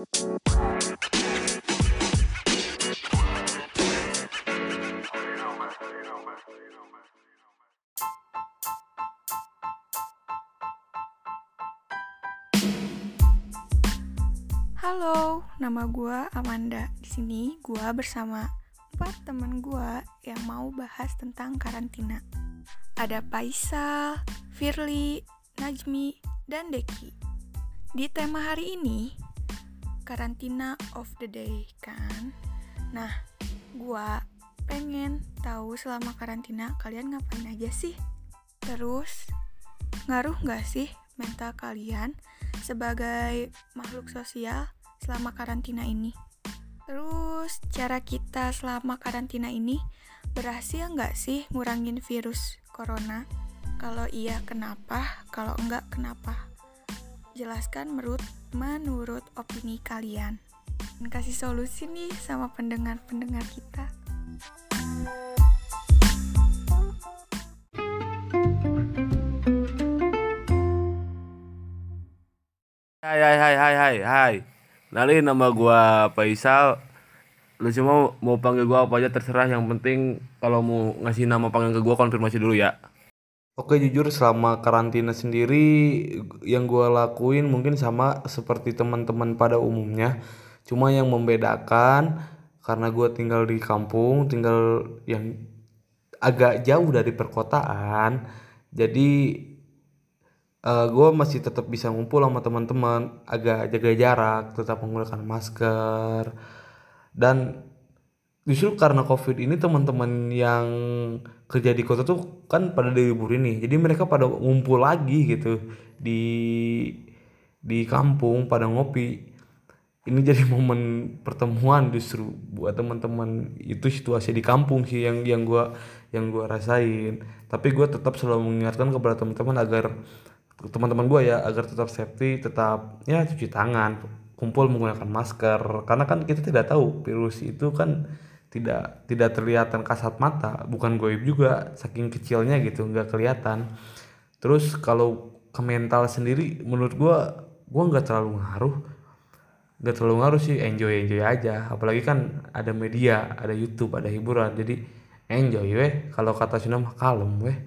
Halo, nama gue Amanda. Di sini gue bersama empat teman gue yang mau bahas tentang karantina. Ada Paisal, Firly, Najmi, dan Deki. Di tema hari ini, karantina of the day kan? Nah, gue pengen tahu selama karantina kalian ngapain aja sih? Terus, ngaruh gak sih mental kalian sebagai makhluk sosial selama karantina ini. Terus, cara kita selama karantina ini berhasil nggak sih ngurangin virus corona? Kalau iya, kenapa? Kalau enggak, kenapa? Jelaskan menurut menurut opini kalian. Dan kasih solusi nih sama pendengar-pendengar kita. Hai hai hai hai hai hai. Nalin nama gua Faisal. Lu cuma mau panggil gua apa aja terserah yang penting kalau mau ngasih nama panggilan ke gua konfirmasi dulu ya. Oke jujur selama karantina sendiri yang gua lakuin mungkin sama seperti teman-teman pada umumnya. Cuma yang membedakan karena gua tinggal di kampung, tinggal yang agak jauh dari perkotaan. Jadi uh, gue masih tetap bisa ngumpul sama teman-teman agak jaga jarak tetap menggunakan masker dan justru karena covid ini teman-teman yang kerja di kota tuh kan pada libur ini jadi mereka pada ngumpul lagi gitu di di kampung pada ngopi. Ini jadi momen pertemuan justru buat teman-teman. Itu situasi di kampung sih yang yang gua yang gua rasain. Tapi gue tetap selalu mengingatkan kepada teman-teman agar teman-teman gue ya agar tetap safety tetap ya cuci tangan kumpul menggunakan masker. Karena kan kita tidak tahu virus itu kan tidak tidak terlihatan kasat mata bukan goib juga saking kecilnya gitu nggak kelihatan. Terus kalau ke mental sendiri menurut gue gue nggak terlalu ngaruh. Nggak terlalu ngaruh sih enjoy enjoy aja. Apalagi kan ada media ada YouTube ada hiburan. Jadi enjoy weh kalau kata Sunda mah kalem weh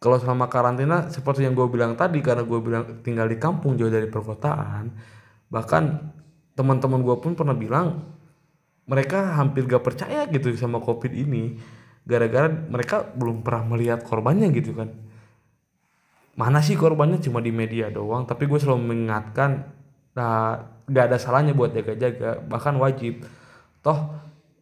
kalau selama karantina seperti yang gue bilang tadi karena gue bilang tinggal di kampung jauh dari perkotaan bahkan teman-teman gue pun pernah bilang mereka hampir gak percaya gitu sama covid ini. Gara-gara mereka belum pernah melihat korbannya gitu kan. Mana sih korbannya? Cuma di media doang. Tapi gue selalu mengingatkan nah gak ada salahnya buat jaga-jaga. Bahkan wajib. Toh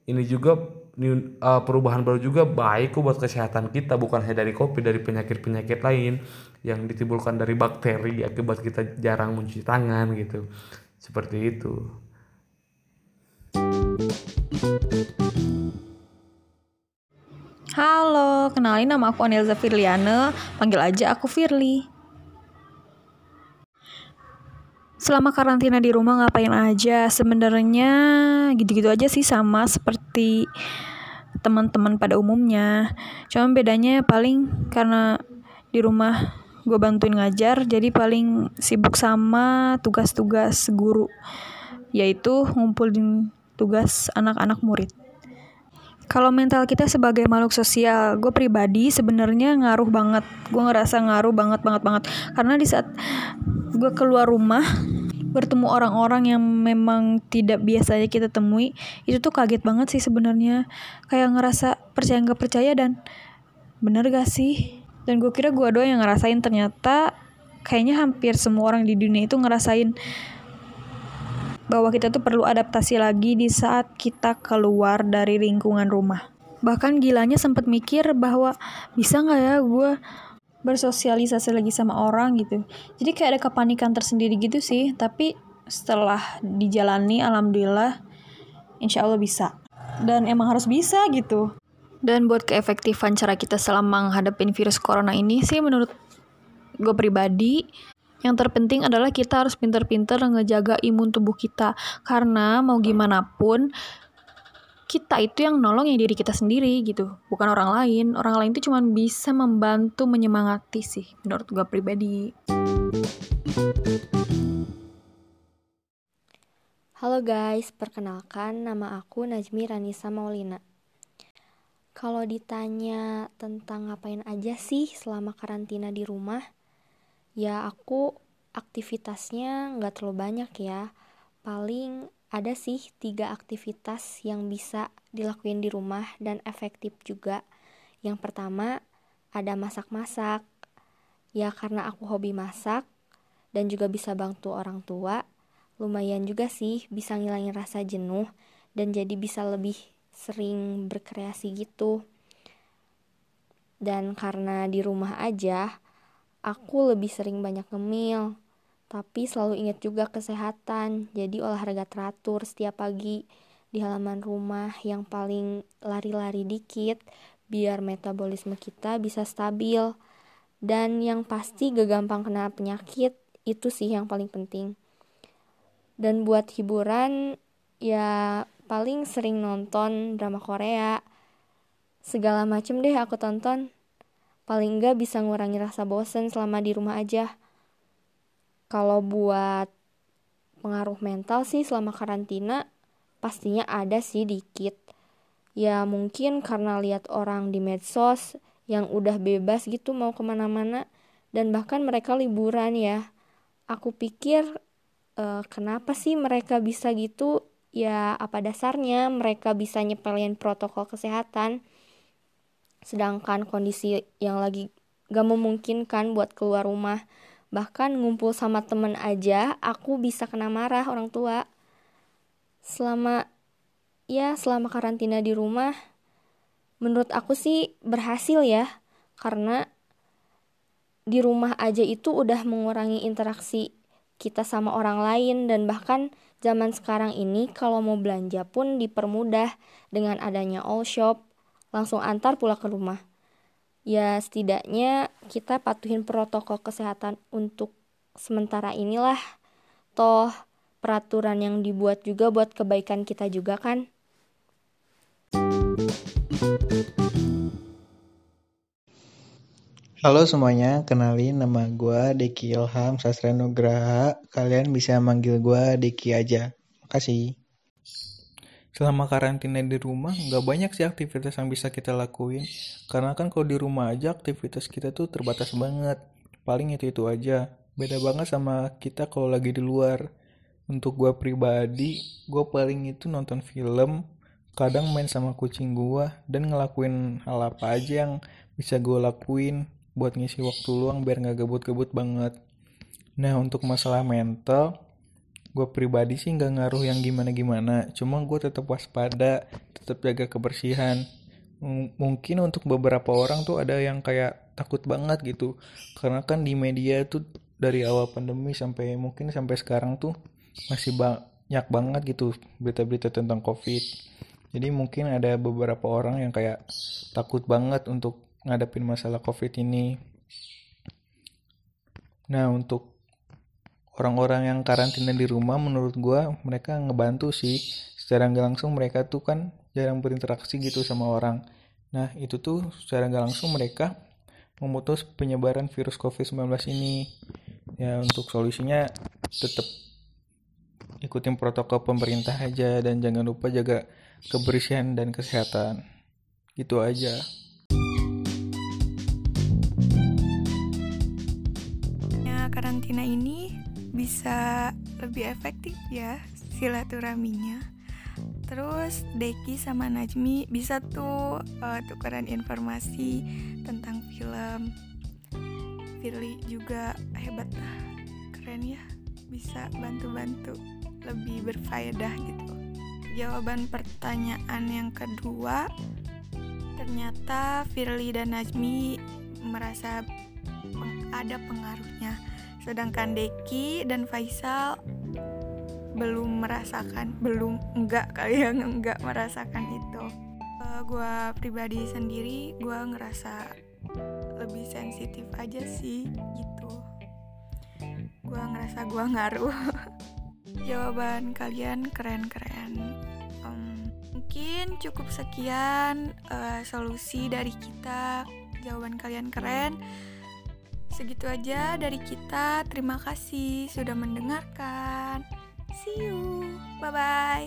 ini juga new, uh, perubahan baru juga baik buat kesehatan kita. Bukan hanya dari kopi dari penyakit-penyakit lain yang ditimbulkan dari bakteri. Akibat kita jarang mencuci tangan gitu. Seperti itu Halo, kenalin nama aku Anelza Firliana, panggil aja aku Firly. Selama karantina di rumah ngapain aja? Sebenarnya gitu-gitu aja sih sama seperti teman-teman pada umumnya cuma bedanya paling karena di rumah gue bantuin ngajar jadi paling sibuk sama tugas-tugas guru yaitu ngumpulin tugas anak-anak murid. Kalau mental kita sebagai makhluk sosial, gue pribadi sebenarnya ngaruh banget. Gue ngerasa ngaruh banget banget banget. Karena di saat gue keluar rumah, bertemu orang-orang yang memang tidak biasanya kita temui itu tuh kaget banget sih sebenarnya. Kayak ngerasa percaya nggak percaya dan bener gak sih? Dan gue kira gue doang yang ngerasain. Ternyata kayaknya hampir semua orang di dunia itu ngerasain bahwa kita tuh perlu adaptasi lagi di saat kita keluar dari lingkungan rumah. Bahkan gilanya sempat mikir bahwa bisa nggak ya gue bersosialisasi lagi sama orang gitu. Jadi kayak ada kepanikan tersendiri gitu sih tapi setelah dijalani alhamdulillah insya Allah bisa. Dan emang harus bisa gitu. Dan buat keefektifan cara kita selama menghadapi virus corona ini sih menurut gue pribadi yang terpenting adalah kita harus pinter-pinter ngejaga imun tubuh kita. Karena mau gimana pun kita itu yang nolong ya diri kita sendiri gitu. Bukan orang lain. Orang lain itu cuma bisa membantu menyemangati sih menurut gue pribadi. Halo guys, perkenalkan nama aku Najmi Ranisa Maulina. Kalau ditanya tentang ngapain aja sih selama karantina di rumah, ya aku aktivitasnya nggak terlalu banyak ya. Paling ada sih tiga aktivitas yang bisa dilakuin di rumah dan efektif juga. Yang pertama ada masak-masak. Ya karena aku hobi masak dan juga bisa bantu orang tua, lumayan juga sih bisa ngilangin rasa jenuh dan jadi bisa lebih sering berkreasi gitu. Dan karena di rumah aja, aku lebih sering banyak ngemil. Tapi selalu ingat juga kesehatan, jadi olahraga teratur setiap pagi di halaman rumah yang paling lari-lari dikit biar metabolisme kita bisa stabil. Dan yang pasti gak gampang kena penyakit, itu sih yang paling penting dan buat hiburan ya paling sering nonton drama Korea segala macem deh aku tonton paling enggak bisa ngurangi rasa bosen selama di rumah aja. Kalau buat pengaruh mental sih selama karantina pastinya ada sih dikit. Ya mungkin karena lihat orang di medsos yang udah bebas gitu mau ke mana-mana dan bahkan mereka liburan ya. Aku pikir uh, kenapa sih mereka bisa gitu? Ya apa dasarnya mereka bisa nyepelin protokol kesehatan sedangkan kondisi yang lagi gak memungkinkan buat keluar rumah. Bahkan ngumpul sama temen aja aku bisa kena marah orang tua. Selama ya selama karantina di rumah menurut aku sih berhasil ya. Karena di rumah aja itu udah mengurangi interaksi kita sama orang lain. Dan bahkan zaman sekarang ini kalau mau belanja pun dipermudah dengan adanya all shop langsung antar pulang ke rumah ya setidaknya kita patuhin protokol kesehatan untuk sementara inilah toh peraturan yang dibuat juga buat kebaikan kita juga kan Halo semuanya, kenalin nama gue Deki Ilham Sastra Nugraha. Kalian bisa manggil gue Deki aja. Makasih. Selama karantina di rumah, nggak banyak sih aktivitas yang bisa kita lakuin. Karena kan kalau di rumah aja aktivitas kita tuh terbatas banget. Paling itu-itu aja. Beda banget sama kita kalau lagi di luar. Untuk gue pribadi, gue paling itu nonton film, kadang main sama kucing gue, dan ngelakuin hal apa aja yang bisa gue lakuin buat ngisi waktu luang biar nggak gebut-gebut banget. Nah untuk masalah mental, gue pribadi sih nggak ngaruh yang gimana-gimana. Cuma gue tetap waspada, tetap jaga kebersihan. M mungkin untuk beberapa orang tuh ada yang kayak takut banget gitu. Karena kan di media tuh dari awal pandemi sampai mungkin sampai sekarang tuh masih banyak banget gitu berita-berita tentang covid. Jadi mungkin ada beberapa orang yang kayak takut banget untuk ngadepin masalah covid ini nah untuk orang-orang yang karantina di rumah menurut gue mereka ngebantu sih. Secara nggak langsung mereka tuh kan jarang berinteraksi gitu sama orang. Nah itu tuh secara nggak langsung mereka memutus penyebaran virus covid-19 ini. Ya untuk solusinya tetap ikutin protokol pemerintah aja dan jangan lupa jaga kebersihan dan kesehatan. Gitu aja. Karantina ini bisa lebih efektif ya silaturahminya. Terus Deki sama Najmi bisa tuh uh, tukeran informasi tentang film. Firly juga hebat lah, keren ya, bisa bantu-bantu lebih berfaedah gitu. Jawaban pertanyaan yang kedua, ternyata Firly dan Najmi merasa ada pengaruhnya sedangkan Deki dan Faisal belum merasakan belum enggak kali yang enggak merasakan itu. Uh, eh, gue pribadi sendiri gue ngerasa lebih sensitif aja sih gitu. Gue ngerasa gue ngaruh. Jawaban kalian keren-keren. Um, mungkin cukup sekian uh, solusi dari kita. Jawaban kalian keren Segitu aja dari kita. Terima kasih sudah mendengarkan. See you. Bye bye.